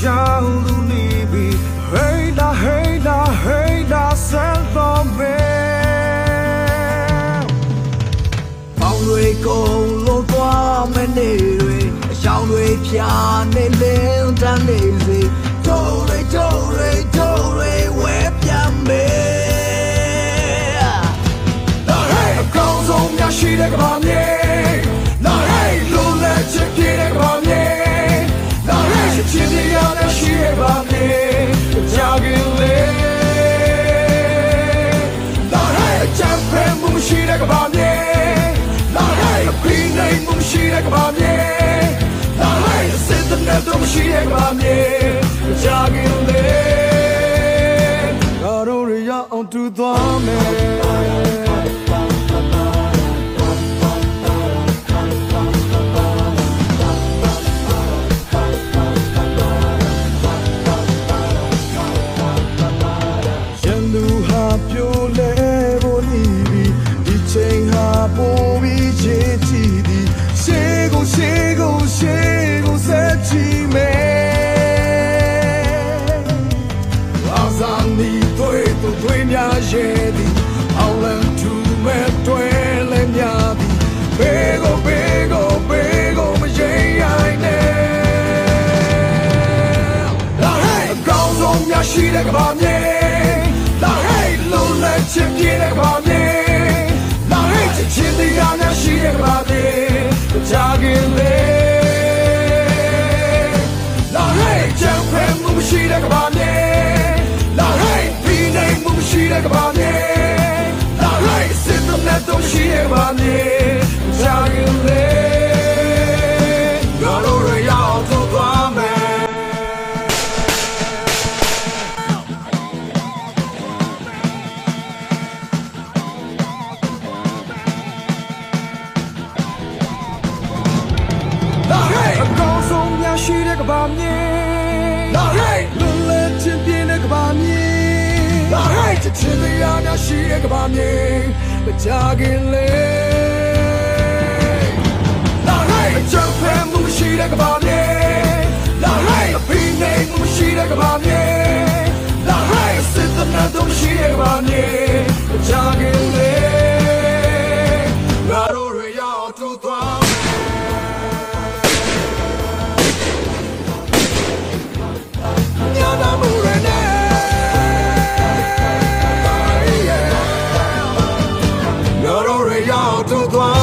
shout Lulubi Hey da hey da hey da sell for me ပေါင်တွေကုန်လို့သွားမနေတွေအရှောင်းတွေဖြာနေလင်းတန်းနေစေတို့တွေတို့တွေတို့တွေဝဲပြန်မေး The hey အကောင်းဆုံးများရှိတဲ့ကမ္ဘာမြေ တော့မရှိရဲ့ကမ္ဘာမြေကြာခင်လေငါတို့ရရအောင်တူသွားမယ် ရှိတဲ့ကဘာမြေလာဟဲ့လွန်လည်ချင်းပြင်းတဲ့ကဘာမြေလာဟဲ့ချစ်ချင်းတရားများရှိတဲ့ကဘာမြေမကြခင်လေလာဟဲ့အချမ်းဖဲမှုရှိတဲ့ကဘာမြေလာဟဲ့အပင်းနေမှုရှိတဲ့ကဘာမြေလာဟဲ့စစ်တမ်းတော့ရှိတဲ့ကဘာမြေ to glory.